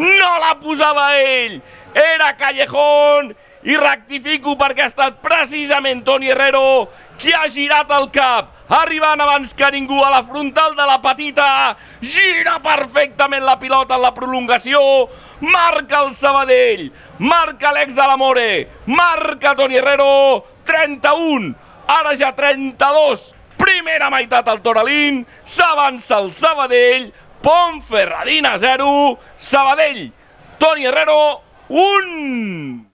No la posava ell, era Callejón! I rectifico perquè ha estat precisament Toni Herrero qui ha girat el cap, arribant abans que ningú a la frontal de la petita, gira perfectament la pilota en la prolongació, marca el Sabadell, marca l'ex de l'Amore, marca Toni Herrero, 31, ara ja 32, primera meitat al Toralín, s'avança el Sabadell, Ponferradina 0, Sabadell, Toni Herrero 1.